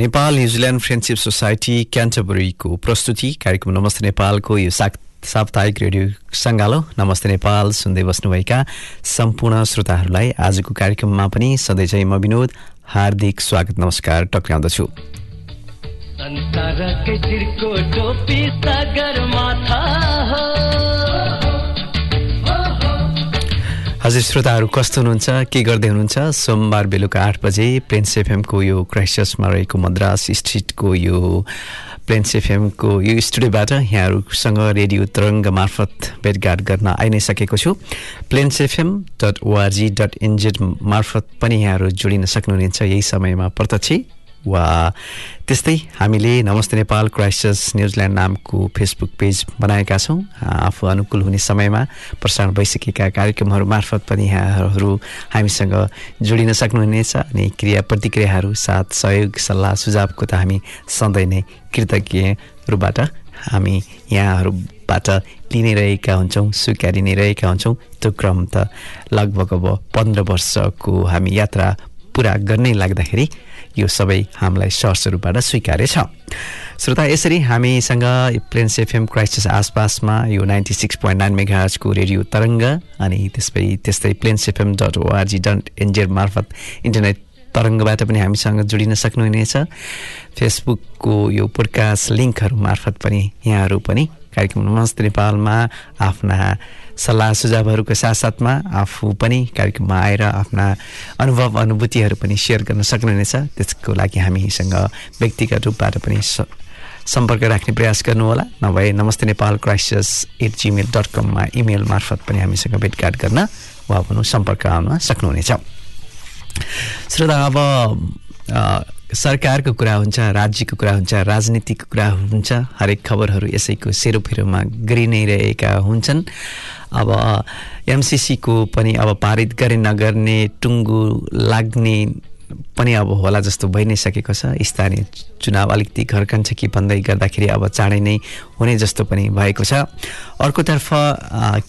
Nepal New Zealand friendship society क्यान्टबरीको प्रस्तुति कार्यक्रम नमस्ते नेपालको यो साक साप्ताहिक रेडियो सङ्गालो। नमस्ते नेपाल सुन्दै बस्नुभएका सम्पूर्ण श्रोताहरूलाई आजको कार्यक्रममा पनि सधैँ म विनोद हार्दिक स्वागत नमस्कार टक्राउँदछु हजुर श्रोताहरू कस्तो हुनुहुन्छ? के गर्दै हुनुहुन्छ? सोमबार बेलुका आठ बजे प्लेन्स एफएमको यो क्राइस्टसमा रहेको मद्रास स्ट्रिटको यो प्लेन्स एफएमको यो स्टुडियोबाट यहाँहरूसँग रेडियो तरङ्ग मार्फत भेटघाट गर्न आइ नै सकेको छु। Plains FM dot ORG dot NZ मार्फत पनि यहाँहरू जोडिन सक्नुहुनेछ। यही समयमा प्रत्यक्ष वा त्यस्तै हामीले Namaste Nepal Christchurch New Zealand नामको फेसबुक पेज बनाएका छौँ। आफू अनुकूल हुने समयमा प्रसारण भइसकेका कार्यक्रमहरू मार्फत पनि यहाँहरू हामीसँग जोडिन सक्नुहुनेछ अनि क्रिया प्रतिक्रियाहरू साथ सहयोग सल्लाह सुझावको त हामी सधैँ नै कृतज्ञहरूबाट हामी यहाँहरूबाट लिनै रहेका हुन्छौँ स्वीकारी नै रहेका हुन्छौँ। त्यो क्रम त लगभग अब पन्ध्र वर्षको हामी यात्रा पुरा गर्नै लाग्दाखेरि यो सबै हामीलाई सहरस्वरूपबाट स्वीकार्य छ। श्रोता यसरी हामीसँग प्लेन्स एफएम क्राइसिस आसपासमा यो नाइन्टी सिक्स पोइन्ट नाइन मेगाजको रेडियो तरङ्ग अनि त्यसै त्यस्तै Plains FM dot ORG dot NZ मार्फत इन्टरनेट तरङ्गबाट पनि हामीसँग जोडिन सक्नुहुनेछ। फेसबुकको यो पोडकास्ट लिङ्कहरू मार्फत पनि यहाँहरू पनि कार्यक्रम नमस्ते नेपालमा आफ्ना सल्लाह सुझावहरूको साथसाथमा आफू पनि कार्यक्रममा आएर आफ्ना अनुभव अनुभूतिहरू पनि सेयर गर्न सक्नुहुनेछ। त्यसको लागि हामीसँग व्यक्तिगत रूपबाट पनि सम्पर्क राख्ने प्रयास गर्नुहोला। नभए नमस्ते नेपाल क्राइसिस एट जिमेल डट कममा इमेल मार्फत पनि हामीसँग भेटघाट गर्न वा भनौँ सम्पर्क आउन सक्नुहुनेछ। श्रोता अब सरकारको कुरा हुन्छ राज्यको कुरा हुन्छ राजनीतिको कुरा हुन्छ हरेक खबरहरू यसैको सेरोफेरोमा गरि नै रहेका हुन्छन्। अब एमसिसीको पनि अब पारित गरे नगर्ने टुङ्गु लाग्ने पनि अब होला जस्तो भइ नै सकेको छ। स्थानीय चुनाव अलिकति घर्कन्छ कि भन्दै गर्दाखेरि अब चाँडै नै हुने जस्तो पनि भएको छ। अर्कोतर्फ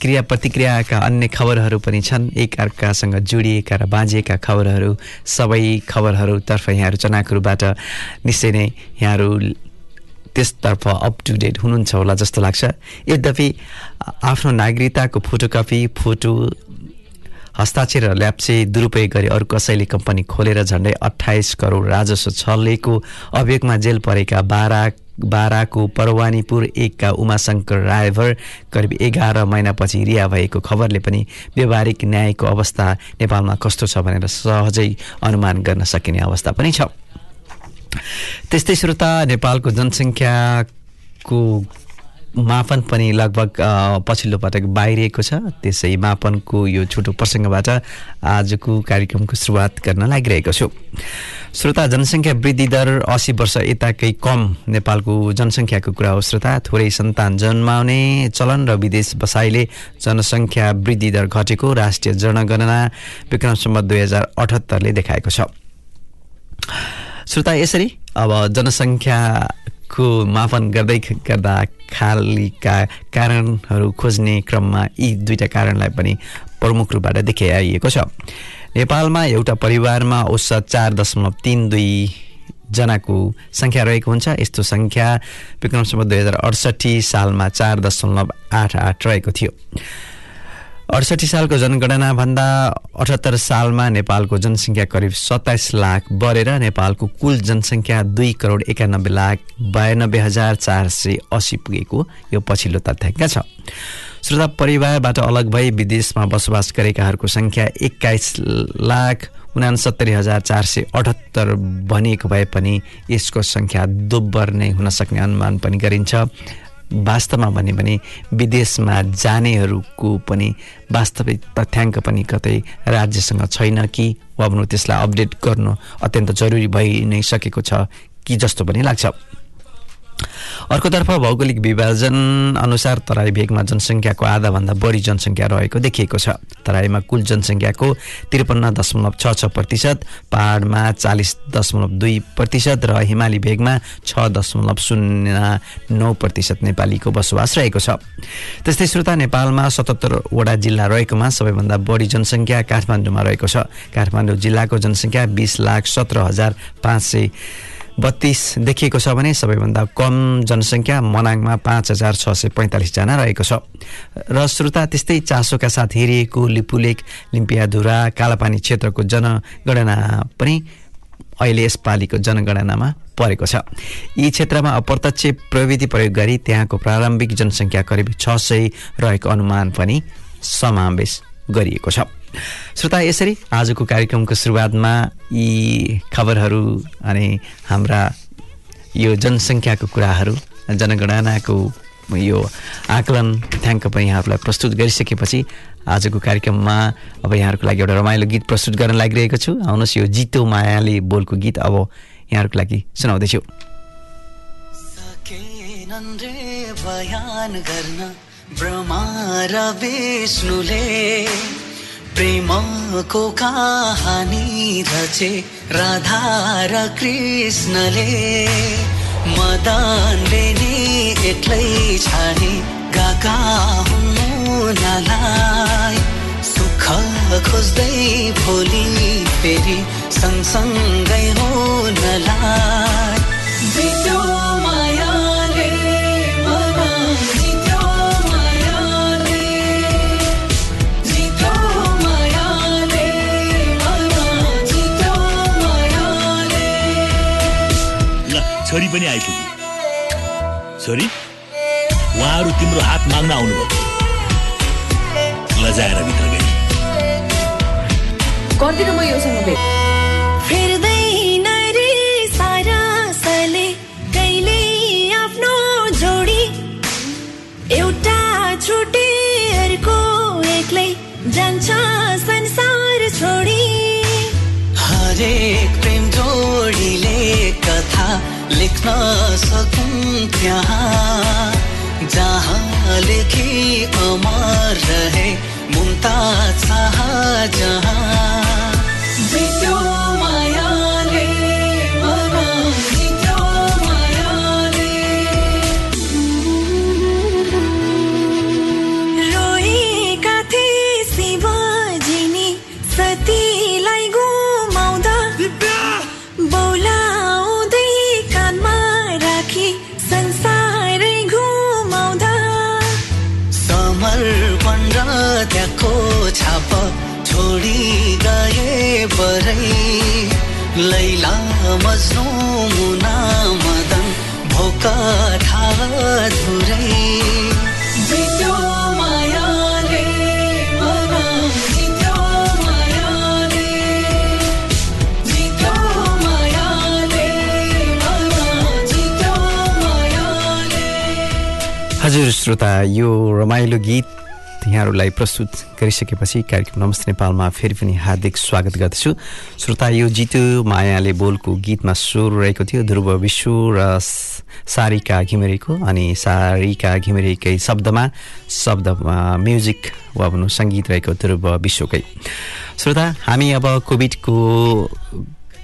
क्रिया प्रतिक्रियाका अन्य खबरहरू पनि छन्। एक अर्कासँग जोडिएका र बाँझिएका खबरहरू सबै खबरहरूतर्फ यहाँहरू चनाकहरूबाट निश्चय नै यहाँहरू त्यसतर्फ अप टु डेट हुनुहुन्छ होला जस्तो लाग्छ। यद्यपि आफ्नो नागरिकताको फोटोकपी फोटो हस्ताक्षर र ल्याप्से दुरुपयोग गरी अरू कसैले कम्पनी खोलेर झन्डै अठाइस करोड राजस्व छलेको अभियोगमा जेल परेका बारा बाराको परवानीपुर एकका उमाशङ्कर रायभर करिब एघार महिनापछि रिहा भएको खबरले पनि व्यवहारिक न्यायको अवस्था नेपालमा कस्तो छ भनेर सहजै अनुमान गर्न सकिने अवस्था पनि छ। त्यस्तै श्रोता नेपालको जनसङ्ख्याको मापन पनि लगभग पछिल्लो पटक बाहिरिएको छ त्यसै मापनको यो छोटो प्रसङ्गबाट आजको कार्यक्रमको सुरुवात गर्न लागिरहेको छु श्रोता जनसङ्ख्या वृद्धि दर असी वर्ष यताकै कम नेपालको जनसङ्ख्याको कुरा हो श्रोता थोरै सन्तान जन्माउने चलन र विदेश बसाइले जनसङ्ख्या वृद्धि दर घटेको राष्ट्रिय जनगणना विक्रमसम्म दुई हजार अठहत्तरले देखाएको छ श्रोता यसरी अब जनसङ्ख्याको मापन गर्दै गर्दा खालीका कारणहरू खोज्ने क्रममा यी दुईवटा कारणलाई पनि प्रमुख रूपबाट देखाइएको छ। नेपालमा एउटा परिवारमा औसत चार दशमलव तिन दुई जनाको सङ्ख्या रहेको हुन्छ। यस्तो सङ्ख्या विक्रमसम्म दुई हजार अडसट्ठी सालमा चार दशमलव आठ आठ रहेको थियो। अडसठी सालको जनगणनाभन्दा अठहत्तर सालमा नेपालको जनसङ्ख्या करिब सत्ताइस लाख बढेर नेपालको कुल जनसङ्ख्या दुई करोड एकानब्बे लाख बयानब्बे हजार चार सय असी पुगेको यो पछिल्लो तथ्याङ्क छ। श्रोता परिवारबाट अलग भई विदेशमा बसोबास गरेकाहरूको सङ्ख्या एक्काइस लाख उनासत्तरी हजार चार सय अठहत्तर भनिएको भए पनि यसको सङ्ख्या दोब्बर नै हुन सक्ने अनुमान पनि गरिन्छ। वास्तवमा भन्यो भने विदेशमा जानेहरूको पनि वास्तविक तथ्याङ्क पनि कतै राज्यसँग छैन कि? वा भनौँ त्यसलाई अपडेट गर्नु अत्यन्त जरुरी भइ नै सकेको छ कि जस्तो पनि लाग्छ। अर्कोतर्फ भौगोलिक विभाजन अनुसार तराई भेगमा जनसङ्ख्याको आधाभन्दा बढी जनसङ्ख्या रहेको देखिएको छ। तराईमा कुल जनसङ्ख्याको त्रिपन्न दशमलव छ छ प्रतिशत पहाडमा चालिस दशमलव दुई प्रतिशत र हिमाली भेगमा छ दशमलव शून्य नौ प्रतिशत नेपालीको बसोबास रहेको छ। त्यस्तै श्रोता नेपालमा सतहत्तरवटा जिल्ला रहेकोमा सबैभन्दा बढी जनसङ्ख्या काठमाडौँमा रहेको छ। काठमाडौँ जिल्लाको जनसङ्ख्या बिस लाख सत्र हजार पाँच सय बत्तिस देखिएको छ भने सबैभन्दा कम जनसङ्ख्या मनाङमा पाँच हजार छ सय पैँतालिसजना रहेको छ। र श्रोता त्यस्तै चासोका साथ हेरिएको लिपुलेक लिम्पियाधुरा कालापानी क्षेत्रको जनगणना पनि अहिले यसपालिको जनगणनामा परेको छ। यी क्षेत्रमा अप्रत्यक्ष प्रविधि प्रयोग गरी त्यहाँको प्रारम्भिक जनसङ्ख्या करिब छ सय रहेको अनुमान पनि समावेश गरिएको छ। श्रोता यसरी आजको कार्यक्रमको सुरुवातमा यी खबरहरू अनि हाम्रा यो जनसङ्ख्याको कुराहरू जनगणनाको यो आकलन थ्याङ्क पनि यहाँहरूलाई प्रस्तुत गरिसकेपछि आजको कार्यक्रममा अब यहाँहरूको लागि एउटा रमाइलो गीत प्रस्तुत गर्न लागिरहेको छु। आउनुहोस् यो जितो मायाले बोलको गीत अब यहाँहरूको लागि सुनाउँदैछु। बयान गर्न ब्रह्मा र विष्णुले प्रेमको कहानी रचे राधा र कृष्णले मदनले नि एक्लै छाडे गाका हुनुलाई सुख खोज्दै भोलि फेरि सँगसँगै हुनलाई छोरी पनि आइपुग्यो। छोरी उहाँहरू तिम्रो हात माग्न आउनुभयो। लजाएर भित्र गए गर्दिनँ म योसँग भेट। एउटा छुटेहरूको एक्लै जान्छ संसार छोडी। हरेक प्रेम जोडीले कथा लेख्न सकौँ त्यहाँ जहाँ लेखी अमर रहे मुन्ता चाह जहाँ मायाले। जित्यो मायाले मन जित्यो मायाले। हजुर श्रोता यो रमाइलो गीत यहाँहरूलाई प्रस्तुत गरिसकेपछि कार्यक्रम नमस्ते नेपालमा फेरि पनि हार्दिक स्वागत गर्दछु। श्रोता यो जितु मायाले बोलको गीतमा स्वर रहेको थियो ध्रुव विश्व र सारिका घिमिरेको अनि सारिका घिमिरेकै शब्दमा शब्दमा म्युजिक वा भनौँ सङ्गीत रहेको ध्रुव विश्वकै श्रोता हामी अब कोभिडको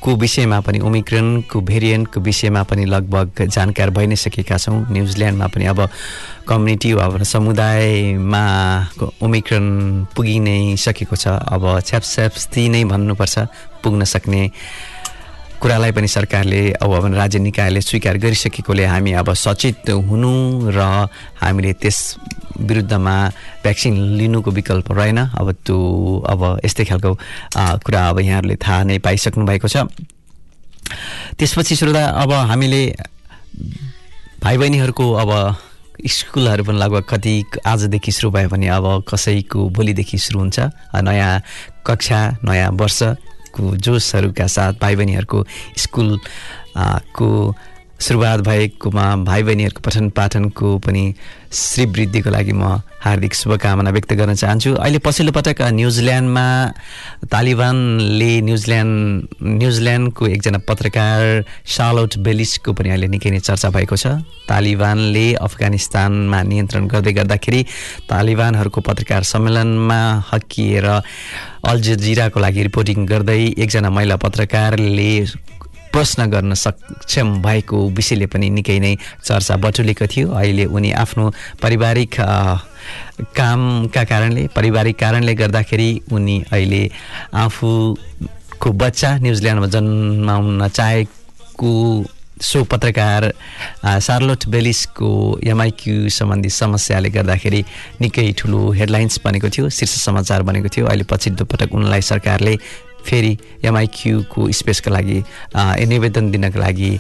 को विषयमा पनि ओमिक्रोनको भेरिएन्टको विषयमा पनि लगभग जानकार भइ नै सकेका छौँ। न्युजिल्यान्डमा पनि अब कम्युनिटी वा समुदायमा ओमिक्रोन पुगि नै सकेको छ। अब छ्यापछ्याप्स्ती नै भन्नुपर्छ पुग्न सक्ने कुरालाई पनि सरकारले अब राज्य निकायले स्वीकार गरिसकेकोले हामी अब सचेत हुनु र हामीले त्यस विरुद्धमा भ्याक्सिन लिनुको विकल्प रहेन। अब त्यो अब यस्तै खालको कुरा अब यहाँहरूले थाहा नै पाइसक्नु भएको छ। त्यसपछि श्रोता अब हामीले भाइ बहिनीहरूको अब स्कुलहरू पनि लगभग कति आजदेखि सुरु भयो भने अब कसैको भोलिदेखि सुरु हुन्छ। नयाँ कक्षा नयाँ वर्ष को जोसहरूका साथ भाइ बहिनीहरूको स्कुल को सुरुवात भएकोमा भाइ बहिनीहरूको पठन पाठनको पनि श्रीवृद्धिको लागि म हार्दिक शुभकामना व्यक्त गर्न चाहन्छु। अहिले पछिल्लो पटक न्युजिल्यान्डमा तालिबानले न्युजिल्यान्ड न्युजिल्यान्डको एकजना पत्रकार सालोट बेलिसको पनि अहिले निकै नै चर्चा भएको छ। तालिबानले अफगानिस्तानमा नियन्त्रण गर्दै गर्दाखेरि तालिबानहरूको पत्रकार सम्मेलनमा हकिएर अल जजिराको लागि रिपोर्टिङ गर्दै एकजना महिला पत्रकारले प्रश्न गर्न सक्षम भएको विषयले पनि निकै नै चर्चा बटुलेको थियो। अहिले उनी आफ्नो पारिवारिक कामका कारणले पारिवारिक कारणले गर्दाखेरि उनी अहिले आफूको बच्चा न्युजिल्यान्डमा जन्माउन चाहेको सो पत्रकार सार्लोट बेलिसको एमआइक्यू सम्बन्धी समस्याले गर्दाखेरि निकै ठुलो हेडलाइन्स बनेको थियो शीर्ष समाचार बनेको थियो। अहिले पछिल्लो पटक उनलाई सरकारले फेरि एमआइक्यूको स्पेसको लागि निवेदन दिनको लागि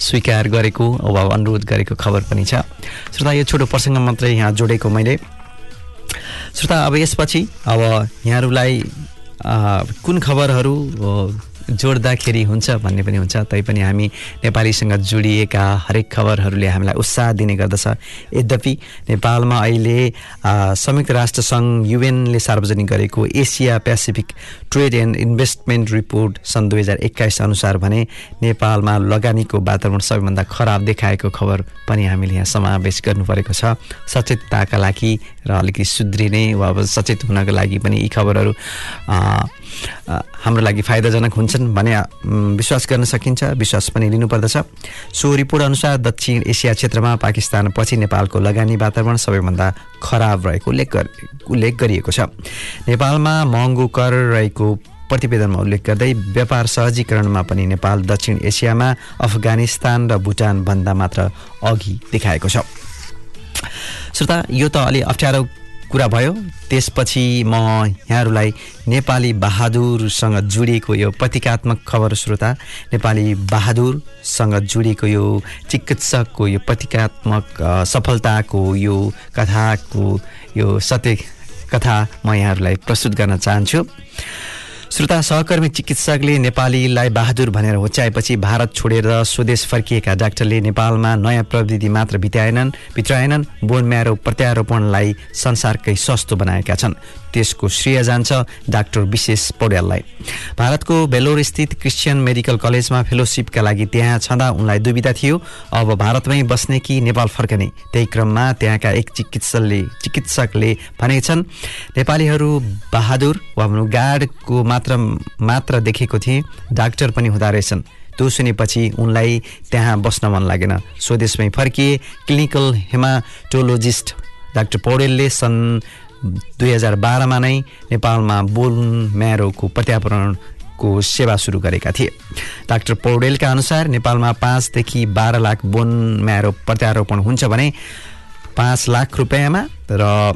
स्वीकार गरेको वा अनुरोध गरेको खबर पनि छ। श्रोता यो छोटो प्रसङ्ग मात्रै यहाँ जोडेको मैले। श्रोता अब यसपछि अब यहाँहरूलाई कुन खबरहरू जोड्दाखेरि हुन्छ भन्ने पनि हुन्छ तैपनि हामी नेपालीसँग जोडिएका हरेक खबरहरूले हामीलाई उत्साह दिने गर्दछ। यद्यपि नेपालमा अहिले संयुक्त राष्ट्र सङ्घ युएनले सार्वजनिक गरेको Asia Pacific trade and investment report सन् दुई हजार एक्काइस अनुसार भने नेपालमा लगानीको वातावरण सबैभन्दा खराब देखाएको खबर पनि हामीले यहाँ समावेश गर्नु परेको छ। सचेतताका लागि र अलिकति सुध्रिने वा अब सचेत हुनको लागि पनि यी खबरहरू हाम्रो लागि फाइदाजनक हुन्छन् भने विश्वास गर्न सकिन्छ विश्वास पनि लिनुपर्दछ। सो रिपोर्ट अनुसार दक्षिण एसिया क्षेत्रमा पाकिस्तानपछि नेपालको लगानी वातावरण सबैभन्दा खराब रहेको उल्लेख गर उल्लेख गरिएको छ। नेपालमा महँगो कर रहेको प्रतिवेदनमा उल्लेख गर्दै व्यापार सहजीकरणमा पनि नेपाल दक्षिण एसियामा अफगानिस्तान र भुटानभन्दा मात्र अघि देखाएको छ। श्रोता यो त अलि अप्ठ्यारो कुरा भयो। त्यसपछि म यहाँहरूलाई नेपाली बहादुरसँग जोडिएको यो प्रतीकात्मक खबर श्रोता नेपाली बहादुरसँग जोडिएको यो चिकित्सकको यो प्रतीकात्मक सफलताको यो कथाको यो सत्य कथा म यहाँहरूलाई प्रस्तुत गर्न चाहन्छु। श्रोता सहकर्मी चिकित्सकले नेपालीलाई बहादुर भनेर होच्याएपछि भारत छोडेर स्वदेश फर्किएका डाक्टरले नेपालमा नयाँ प्रविधि मात्र बिताएनन् भित्राएनन् बोन म्यारो प्रत्यारोपणलाई संसारकै सस्तो बनाएका छन्। त्यसको श्रेय जान्छ डाक्टर विशेष पौड्याललाई। भारतको बेलोर स्थित क्रिस्चियन मेडिकल कलेजमा फेलोसिपका लागि त्यहाँ छँदा उनलाई दुविधा थियो। अब भारतमै बस्ने कि नेपाल फर्कने? त्यही क्रममा त्यहाँका एक चिकित्सकले चिकित्सकले भनेका छन् नेपालीहरू बहादुर वा भनौँ गार्डको मात्र मात्र देखेको थिए। डाक्टर पनि हुँदो रहेछन्। त्यो सुनेपछि उनलाई त्यहाँ बस्न मन लागेन। स्वदेशमै फर्किए क्लिनिकल हेमाटोलोजिस्ट डाक्टर पौडेलले सन् दुई हजार बाह्रमा नै नेपालमा बोन म्यारोको प्रत्यारोपणको सेवा सुरु गरेका थिए। डाक्टर पौडेलका अनुसार नेपालमा पाँचदेखि बाह्र लाख बोन म्यारो प्रत्यारोपण हुन्छ भने पाँच लाख रुपियाँमा र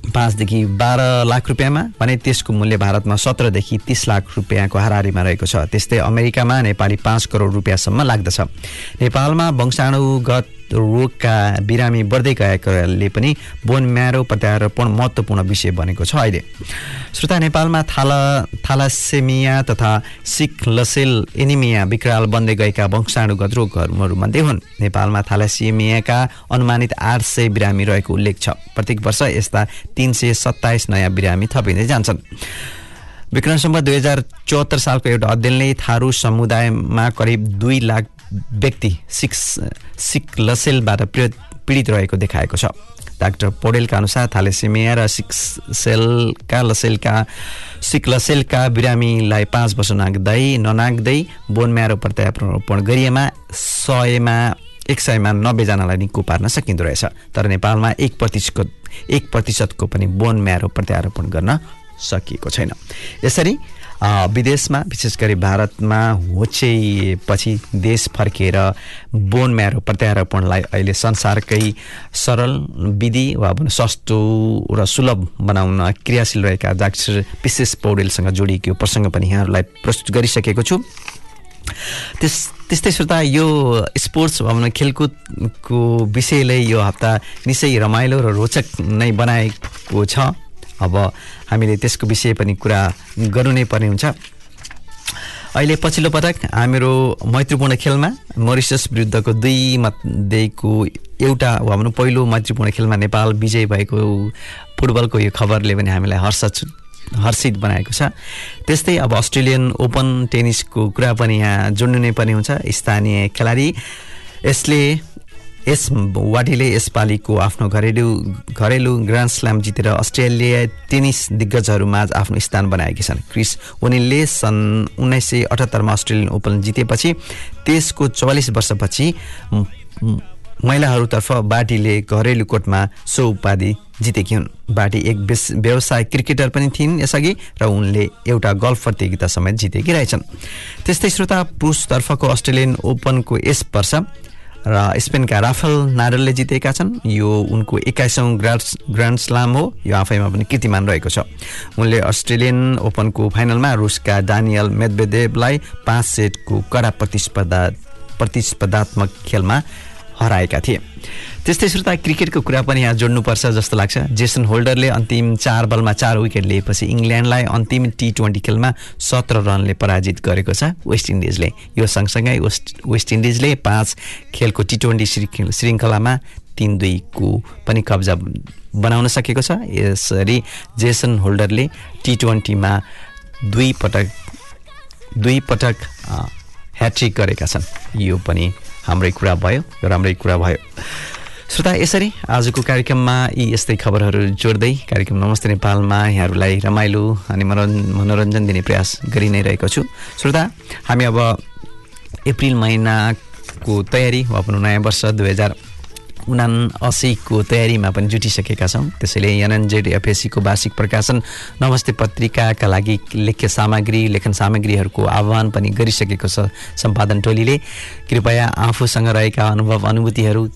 पाँचदेखि बाह्र लाख रुपियाँमा भने त्यसको मूल्य भारतमा सत्रदेखि तिस लाख रुपियाँको हाराहारीमा रहेको छ। त्यस्तै अमेरिकामा नेपाली पाँच करोड रुपियाँसम्म लाग्दछ। नेपालमा वंशाणुगत रोगका बिरामी बढ्दै गएकाले पनि बोन म्यारो प्रत्यारोपण महत्त्वपूर्ण विषय बनेको छ अहिले। श्रोता नेपालमा थाला थालासेमिया तथा सिक लसेल एनिमिया विकराल बन्दै गएका वंशाणुगत रोगहरूमध्ये हुन्। नेपालमा थालासेमियाका अनुमानित आठ सय बिरामी रहेको उल्लेख छ। प्रत्येक वर्ष यस्ता तिन सय सत्ताइस नयाँ बिरामी थपिँदै जान्छन्। विक्रमसम्म दुई हजार चौहत्तर सालको एउटा अध्ययनले थारू समुदायमा करिब दुई लाख व्यक्ति सिक्स सिक लसेलबाट पीडित रहेको देखाएको छ। डाक्टर पौडेलका अनुसार थालेसेमिया र सिक्स सेलका लसेलका सिक लसेलका बिरामीलाई पाँच वर्ष नाग्दै ननाग्दै बोन म्यारो प्रत्यारोपण गरिएमा सयमा एक सयमा नब्बेजनालाई निको पार्न सकिँदो रहेछ। तर नेपालमा एक प्रतिशतको एक प्रतिशतको पनि बोन म्यारो प्रत्यारोपण गर्न सकिएको छैन। यसरी विदेशमा विशेष गरी भारतमा होचेपछि देश फर्किएर बोन म्यारो प्रत्यारोपणलाई अहिले संसारकै सरल विधि वा सस्तो र सुलभ बनाउन क्रियाशील रहेका डाक्टर विशेष पौडेलसँग जोडिएको प्रसङ्ग पनि यहाँहरूलाई प्रस्तुत गरिसकेको छु। त्यस त्यस्तै श्रोता यो स्पोर्ट्स भनौँ खेलकुदको विषयले यो हप्ता निश्चय रमाइलो र रोचक नै बनाएको छ। अब हामीले त्यसको विषय पनि कुरा गर्नु नै पर्ने हुन्छ। अहिले पछिल्लो पटक हाम्रो मैत्रीपूर्ण खेलमा मोरिसस विरुद्धको दुई मध्येको एउटा भनौँ पहिलो मैत्रीपूर्ण खेलमा नेपाल विजय भएको फुटबलको यो खबरले पनि हामीलाई हर्ष हर्षित बनाएको छ। त्यस्तै अब अस्ट्रेलियन ओपन टेनिसको कुरा पनि यहाँ जोड्नु नै पर्ने हुन्छ। स्थानीय खेलाडी यसले यस वाटीले यसपालिको आफ्नो घरेलु घरेलु ग्रान्ड स्ल्याम जितेर अस्ट्रेलिया टेनिस दिग्गजहरूमा आफ्नो स्थान बनाएकी छन्। क्रिस ओनिलले सन् उन्नाइस सय अठहत्तरमा अस्ट्रेलियन ओपन जितेपछि त्यसको चौवालिस वर्षपछि महिलाहरूतर्फ बाटीले घरेलु कोर्टमा सो उपाधि जितेकी हुन्। बाटी एक व्यवसाय क्रिकेटर पनि थिइन् यसअघि र उनले एउटा गल्फ प्रतियोगिता समेत जितेकी रहेछन्। त्यस्तै श्रोता पुरुषतर्फको अस्ट्रेलियन ओपनको यस वर्ष र स्पेनका राफेल नाडलले जितेका छन्। यो उनको एक्काइसौँ ग्रान्ड ग्रान्ड स्लाम हो। यो आफैमा पनि कीर्तिमान रहेको छ। उनले अस्ट्रेलियन ओपनको फाइनलमा रुसका डानियल मेदवेदेवलाई पाँच सेटको कडा प्रतिस्पर्धा प्रतिस्पर्धात्मक खेलमा हराएका थिए। त्यस्तै श्रोता क्रिकेटको कुरा पनि यहाँ जोड्नुपर्छ जस्तो लाग्छ। जेसन होल्डरले अन्तिम चार बलमा चार विकेट लिएपछि इङ्ल्यान्डलाई अन्तिम टी ट्वेन्टी खेलमा सत्र रनले पराजित गरेको छ वेस्ट इन्डिजले। यो सँगसँगै वेस्ट वेस्ट इन्डिजले पाँच खेलको टी ट्वेन्टी श्रृङ्खलामा तिन दुईको पनि कब्जा बनाउन सकेको छ। यसरी जेसन होल्डरले टी ट्वेन्टीमा दुई पटक दुई पटक ह्याट्रिक गरेका छन्। यो पनि हाम्रै कुरा भयो राम्रै कुरा भयो। श्रोता यसरी आजको कार्यक्रममा यी यस्तै खबरहरू जोड्दै कार्यक्रम नमस्ते नेपालमा यहाँहरूलाई रमाइलो अनि मनोरञ्जन दिने प्रयास गरि नै रहेको छु। श्रोता हामी अब अप्रिल महिनाको तयारी वा भनौँ नयाँ वर्ष दुई हजार उना असीको तयारीमा पनि जुटिसकेका छौँ। त्यसैले एनएनजेड एफएसीको वार्षिक प्रकाशन नमस्ते पत्रिकाका लागि लेख्य सामग्री लेखन सामग्रीहरूको आह्वान पनि गरिसकेको छ सम्पादन टोलीले। कृपया आफूसँग रहेका अनुभव अनुभूतिहरू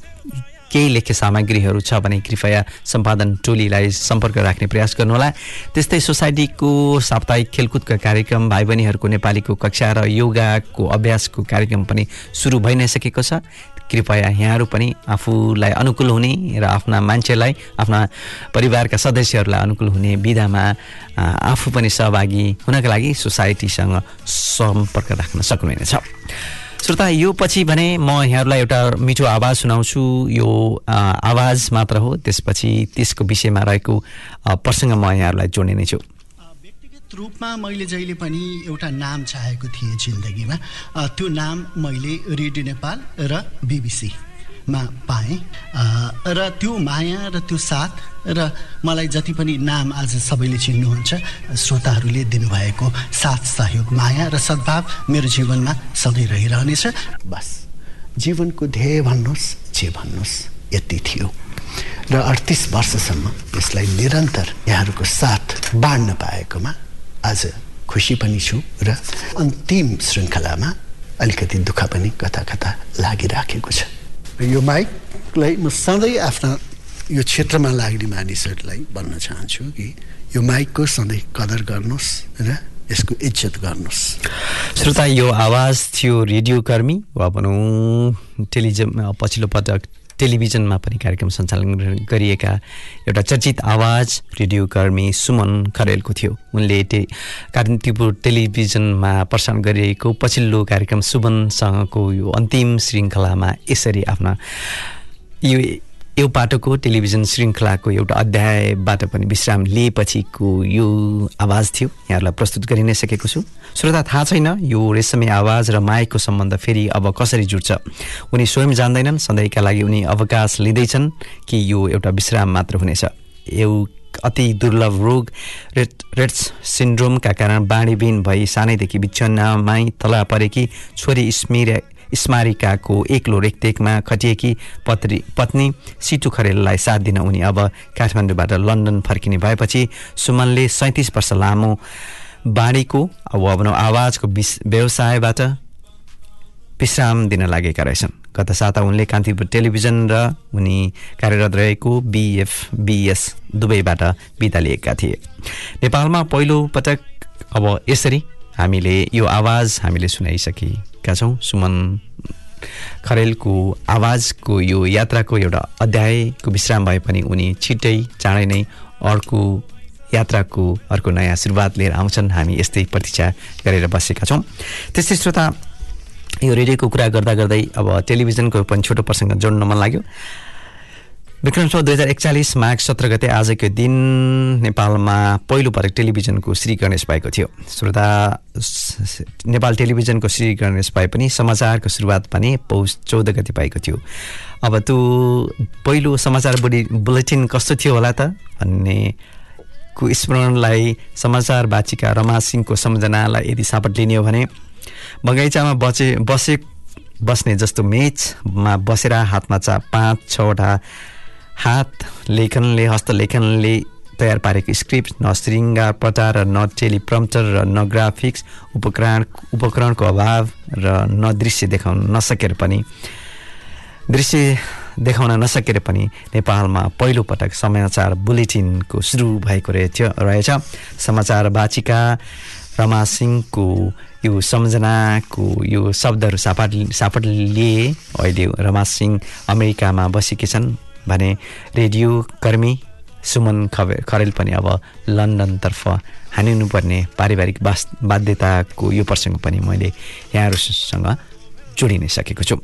केही लेख्य सामग्रीहरू छ भने कृपया सम्पादन टोलीलाई सम्पर्क राख्ने प्रयास गर्नुहोला। त्यस्तै सोसाइटीको साप्ताहिक खेलकुदका कार्यक्रम भाइ बहिनीहरूको नेपालीको कक्षा र योगाको अभ्यासको कार्यक्रम पनि सुरु भइ नै सकेको छ। कृपया यहाँहरू पनि आफूलाई अनुकूल हुने र आफ्ना मान्छेलाई आफ्ना परिवारका सदस्यहरूलाई अनुकूल हुने विधामा आफू पनि सहभागी हुनका लागि सोसाइटीसँग सम्पर्क राख्न सक्नुहुनेछ। श्रोता यो पछि भने म यहाँहरूलाई एउटा मिठो आवाज सुनाउँछु। यो आवाज मात्र हो। त्यसपछि त्यसको विषयमा रहेको प्रसङ्ग म यहाँहरूलाई जोड्ने नै छु व्यक्तिगत रूपमा मैले जहिले पनि एउटा नाम चाहेको थिएँ जिन्दगीमा। त्यो नाम मैले रेडियो नेपाल र बिबिसीमा पाएँ। र त्यो माया र त्यो साथ र मलाई जति पनि नाम आज सबैले चिन्नुहुन्छ श्रोताहरूले दिनुभएको साथ सहयोग माया र सद्भाव मेरो जीवनमा सधैँ रहिरहनेछ। बस जीवनको ध्येय भन्नुहोस् जे भन्नुहोस् यति थियो। र अडतिस वर्षसम्म यसलाई निरन्तर यहाँहरूको साथ बाँड्न पाएकोमा आज खुसी पनि छु र अन्तिम श्रृङ्खलामा अलिकति दुःख पनि कता कता लागिराखेको छ। यो माइकलाई म सधैँ आफ्ना यो क्षेत्रमा लाग्ने मानिसहरूलाई भन्न चाहन्छु कि यो माइकको सधैँ कदर गर्नुहोस् र यसको इज्जत गर्नुहोस् श्रोता यो आवाज थियो रेडियो कर्मी वा भनौँ टेलिभिजन पछिल्लो पटक टेलिभिजनमा पनि कार्यक्रम सञ्चालन गरिएका एउटा चर्चित आवाज रेडियो कर्मी सुमन खरेलको थियो। उनले टे कान्तिपुर टेलिभिजनमा प्रसारण गरिएको पछिल्लो कार्यक्रम सुमनसँगको यो अन्तिम श्रृङ्खलामा यसरी आफ्ना यो यो पाटोको टेलिभिजन श्रृङ्खलाको एउटा अध्यायबाट पनि विश्राम लिएपछिको यो आवाज थियो। यहाँहरूलाई प्रस्तुत गरि नै सकेको छु। श्रोता थाहा छैन यो रेशमी आवाज र माइकको सम्बन्ध फेरि अब कसरी जुट्छ? उनी स्वयं जान्दैनन् सधैँका लागि उनी अवकाश लिँदैछन् कि यो एउटा विश्राम मात्र हुनेछ। यो अति दुर्लभ रोग रेड रेड्स सिन्ड्रोमका कारण बाँडीबिन भई सानैदेखि बिछनामै तला परेकी छोरी स्मिर स्मारिकाको एक्लो रेखदेखमा खटिएकी पत्री पत्नी सिटु खरेललाई साथ दिन उनी अब काठमाडौँबाट लन्डन फर्किने भएपछि सुमनले सैँतिस वर्ष लामो अब भनौँ आवाजको विस व्यवसायबाट विश्राम दिन लागेका रहेछन्। गत साता उनले कान्तिपुर टेलिभिजन र उनी कार्यरत रहेको बिएफबिएस दुवैबाट बिदा लिएका थिए। नेपालमा पहिलो पटक अब यसरी हामीले यो आवाज हामीले सुनाइसकेका छौँ। सुमन खरेलको आवाजको यो यात्राको एउटा अध्यायको विश्राम भए पनि उनी छिट्टै चाँडै नै अर्को यात्राको अर्को नयाँ सुरुवात लिएर आउँछन्। हामी यस्तै प्रतीक्षा गरेर बसेका छौँ। त्यस्तै श्रोता यो रेडियोको कुरा गर्दा गर्दै अब टेलिभिजनको पनि छोटो प्रसङ्ग जोड्न मन लाग्यो। विक्रम सौ दुई हजार एकचालिस माघ सत्र गते आजको दिन नेपालमा पहिलोपटक टेलिभिजनको श्री गणेश पाएको थियो। श्रोता नेपाल टेलिभिजनको श्री गणेश पाए पनि समाचारको सुरुवात पनि पौष चौध गते पाएको थियो। अब त्यो पहिलो समाचार बुढी बुलेटिन कस्तो थियो होला त? भन्ने को स्मरणलाई समाचार बाचिका रमा सिंहको सम्झनालाई यदि सापट लिने हो भने बगैँचामा बचे बसे बस्ने जस्तो मेचमा बसेर हातमा चा पाँच छवटा हात लेखनले हस्तलेखनले तयार पारेको स्क्रिप्ट न पटार र न टेलिप्रम्प्टर र न ग्राफिक्स उपकरण उपकरणको अभाव र न दृश्य देखाउन नसकेर पनि दृश्य देखाउन नसकेर पनि नेपालमा पहिलोपटक समाचार बुलेटिनको सुरु भएको रहेछ रहेछ। समाचार वाचिका रमा सिंहको यो सम्झनाको यो शब्दहरू सापट सापट लिए अहिले रमा सिंह अमेरिकामा बसेकी छन्। भने रेडियो कर्मी सुमन खबे खरेल पनि अब लन्डनतर्फ हानिनुपर्ने पारिवारिक बास बाध्यताको यो प्रसङ्ग पनि मैले यहाँहरूसँग जोडि नै सकेको छु।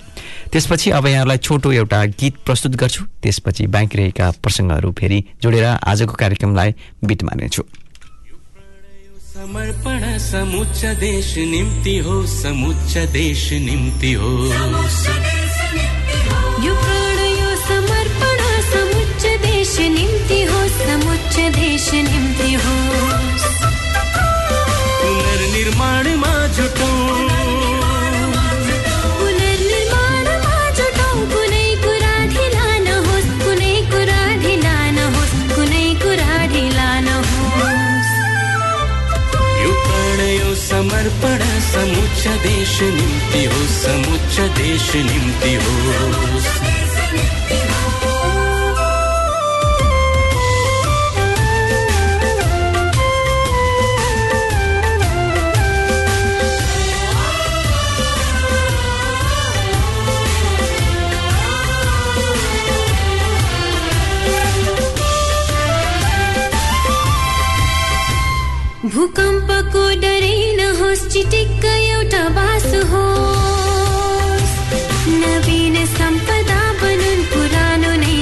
त्यसपछि अब यहाँहरूलाई छोटो एउटा गीत प्रस्तुत गर्छु। त्यसपछि बाँकी रहेका प्रसङ्गहरू फेरि जोडेर आजको कार्यक्रमलाई बिट मार्नेछु। समर्पण समुच्च देश निम्ति हो समुच्च देश निम्ति हो। ढिला नहोस् यो प्राण यो समर्पण समुच्च देश निम्ति हो समुच्च देश निम्ति हो चिटिक्क नवीन सम्पदा बनुन् पुरानो नै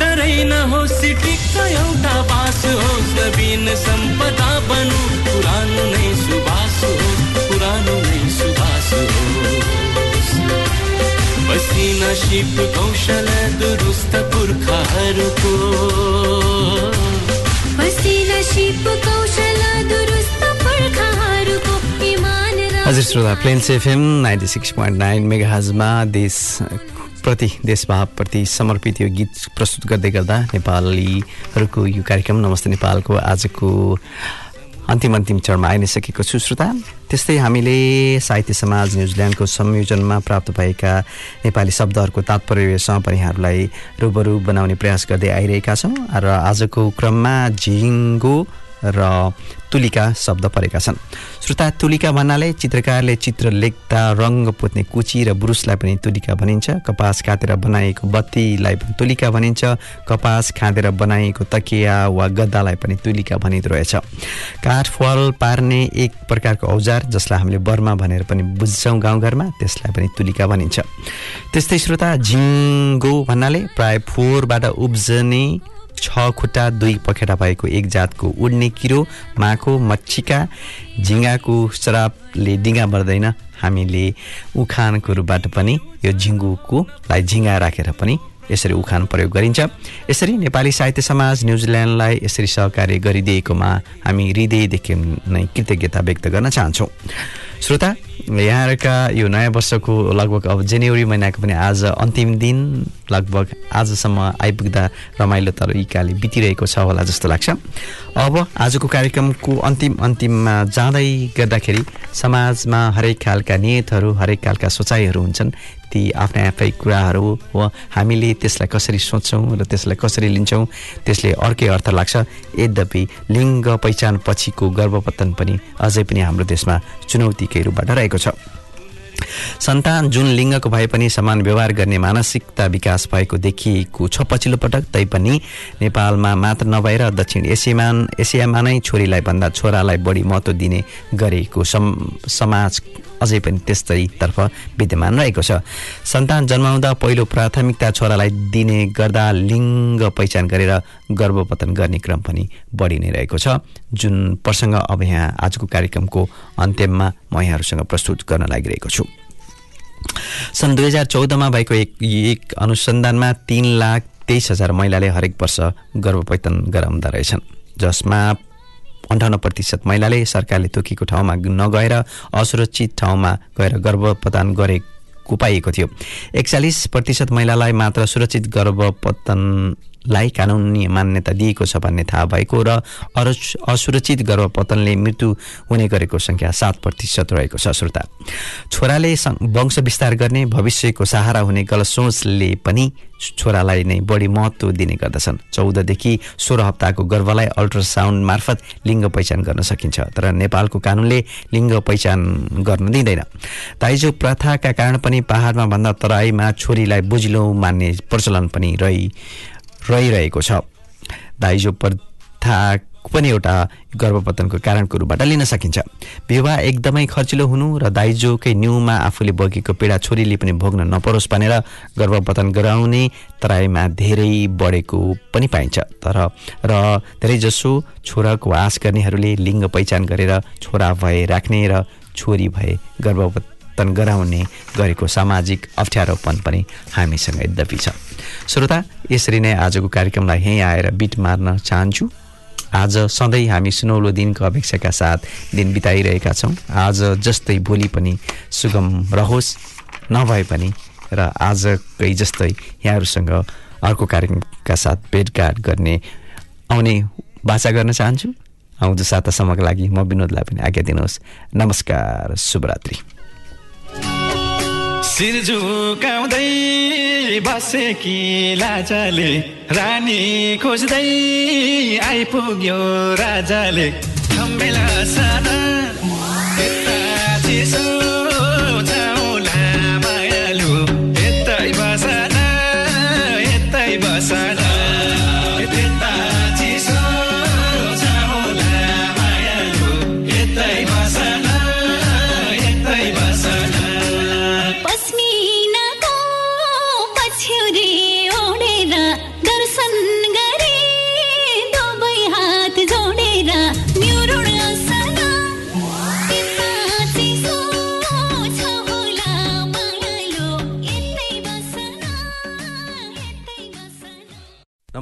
डरै नहोस् सिटिक्क एउटा बास होस्। नवीन सम्पदा बनु पुरानो नै सुबास होस्, पुरानो नै सुबास होस्। पसिना सिप कौशल दुरुस्त पुर्खाहरूको हजुर श्रोता Plains FM ninety six point nine मेगाहजमा देश प्रति देशभावप्रति समर्पित यो गीत प्रस्तुत गर्दै गर्दा नेपालीहरूको यो कार्यक्रम नमस्ते नेपालको आजको अन्तिम अन्तिम चरणमा आइ नै सकेको छु श्रोता। त्यस्तै हामीले साहित्य समाज न्युजिल्यान्डको संयोजनमा प्राप्त भएका नेपाली शब्दहरूको तात्पर्यसँग पनि यहाँहरूलाई रूबरू बनाउने प्रयास गर्दै आइरहेका छौँ। र आजको क्रममा झिङ्गो र तुलिका शब्द परेका छन्। श्रोता तुलिका भन्नाले चित्रकारले चित्र लेख्दा रङ्ग पोत्ने कुची र ब्रुसलाई पनि तुलिका भनिन्छ। कपास काटेर बनाइएको बत्तीलाई पनि तुलिका भनिन्छ। कपास खाँदेर बनाइएको तकिया वा गद्दालाई पनि तुलिका भनिँदो रहेछ। काठ फल पार्ने एक प्रकारको औजार जसलाई हामीले बर्मा भनेर पनि बुझ्छौँ गाउँघरमा त्यसलाई पनि तुलिका भनिन्छ। त्यस्तै श्रोता झिङ्गो भन्नाले प्राय फोहोरबाट उब्जने छ खुट्टा दुई पखेटा भएको एक जातको उड्ने किरो माखो मच्छिका झिङ्गाको शराबले डिङ्गा बढ्दैन। हामीले उखानको रूपबाट पनि यो झिङ्गुकोलाई झिङ्गा राखेर पनि यसरी उखान प्रयोग गरिन्छ। यसरी नेपाली साहित्य समाज न्युजिल्यान्डलाई यसरी सहकार्य गरिदिएकोमा हामी हृदयदेखि नै कृतज्ञता व्यक्त गर्न चाहन्छौँ। श्रोता यहाँहरूका यो नयाँ वर्षको लगभग अब जनवरी महिनाको पनि आज अन्तिम दिन लगभग आजसम्म आइपुग्दा रमाइलो तरिकाले बितिरहेको छ होला जस्तो लाग्छ। अब आजको कार्यक्रमको अन्तिम अन्तिममा जाँदै गर्दाखेरि समाजमा हरेक खालका नियतहरू हरेक खालका सोचाइहरू हुन्छन्। ती आफ्नै आफै कुराहरू हो। हामीले त्यसलाई कसरी सोच्छौँ र त्यसलाई कसरी लिन्छौँ त्यसले अर्कै अर्थ लाग्छ। यद्यपि लिङ्ग पहिचान पछिको गर्भपतन पनि अझै पनि हाम्रो देशमा चुनौतीकै रूपबाट रहेको छ। सन्तान जुन लिङ्गको भए पनि समान व्यवहार गर्ने मानसिकता विकास भएको देखिएको छ पछिल्लो पटक तैपनि नेपालमा मात्र नभएर दक्षिण एसियामा एसियामा नै छोरीलाई भन्दा छोरालाई बढी महत्त्व दिने गरेको सम समाज अझै पनि त्यस्तैतर्फ विद्यमान रहेको छ। सन्तान जन्माउँदा पहिलो प्राथमिकता छोरालाई दिने गर्दा लिङ्ग पहिचान गरेर गर्भपतन गर्ने क्रम पनि बढी नै रहेको छ। जुन प्रसङ्ग अब यहाँ आजको कार्यक्रमको अन्त्यमा म यहाँहरूसँग प्रस्तुत गर्न लागिरहेको छु। सन् दुई हजार चौधमा भएको एक एक अनुसन्धानमा तिन लाख तेइस हजार महिलाले हरेक वर्ष गर्भपतन गराउँदा रहेछन् जसमा अन्ठाउन्न प्रतिशत महिलाले सरकारले तोकेको ठाउँमा नगएर असुरक्षित ठाउँमा गएर गर्भपतन गरेको पाइएको थियो। एकचालिस प्रतिशत महिलालाई मात्र सुरक्षित गर्भपतनलाई कानुनी मान्यता दिएको छ भन्ने थाहा भएको र असुरक्षित गर्भपतनले मृत्यु हुने गरेको सङ्ख्या सात प्रतिशत रहेको छ। श्रोता छोराले वंश विस्तार गर्ने भविष्यको सहारा हुने गलत सोचले पनि छोरालाई नै बढी महत्त्व दिने गर्दछन्। चौधदेखि सोह्र हप्ताको गर्भलाई अल्ट्रासाउन्ड मार्फत लिङ्ग पहिचान गर्न सकिन्छ तर नेपालको कानुनले लिङ्ग पहिचान गर्न दिँदैन। दाइजो प्रथाका कारण पनि पहाडमा भन्दा तराईमा छोरीलाई बुझिलो मान्ने प्रचलन पनि रहि रहिरहेको छ। दाइजो प्रथा पनि एउटा गर्भपतनको कारणको रूपबाट लिन सकिन्छ। विवाह एकदमै खर्चिलो हुनु र दाइजोकै न्युमा आफूले बगेको पीडा छोरीले पनि भोग्न नपरोस् भनेर गर्भपतन गराउने तराईमा धेरै बढेको पनि पाइन्छ। तर र धेरैजसो छोराको आश गर्नेहरूले लिङ्ग पहिचान गरेर छोरा भए राख्ने र छोरी भए गर्भपतन गराउने गरेको सामाजिक अप्ठ्यारोपन पनि हामीसँग यद्यपि छ। श्रोता यसरी नै आजको कार्यक्रमलाई यहीँ आएर बिट मार्न चाहन्छु। आज सधैँ हामी सुनौलो दिनको अपेक्षाका साथ दिन बिताइरहेका छौँ। आज जस्तै भोलि पनि सुगम रहोस् नभए पनि र आजकै जस्तै यहाँहरूसँग अर्को कार्यक्रमका साथ भेटघाट गर्ने आउने बाचा गर्न चाहन्छु। आउँदो सातासम्मको लागि म विनोदलाई पनि आज्ञा दिनुहोस्। नमस्कार शुभरात्रि। शिर झुकाउँदै बसेकी लाजाले रानी खोज्दै आइपुग्यो राजाले। साना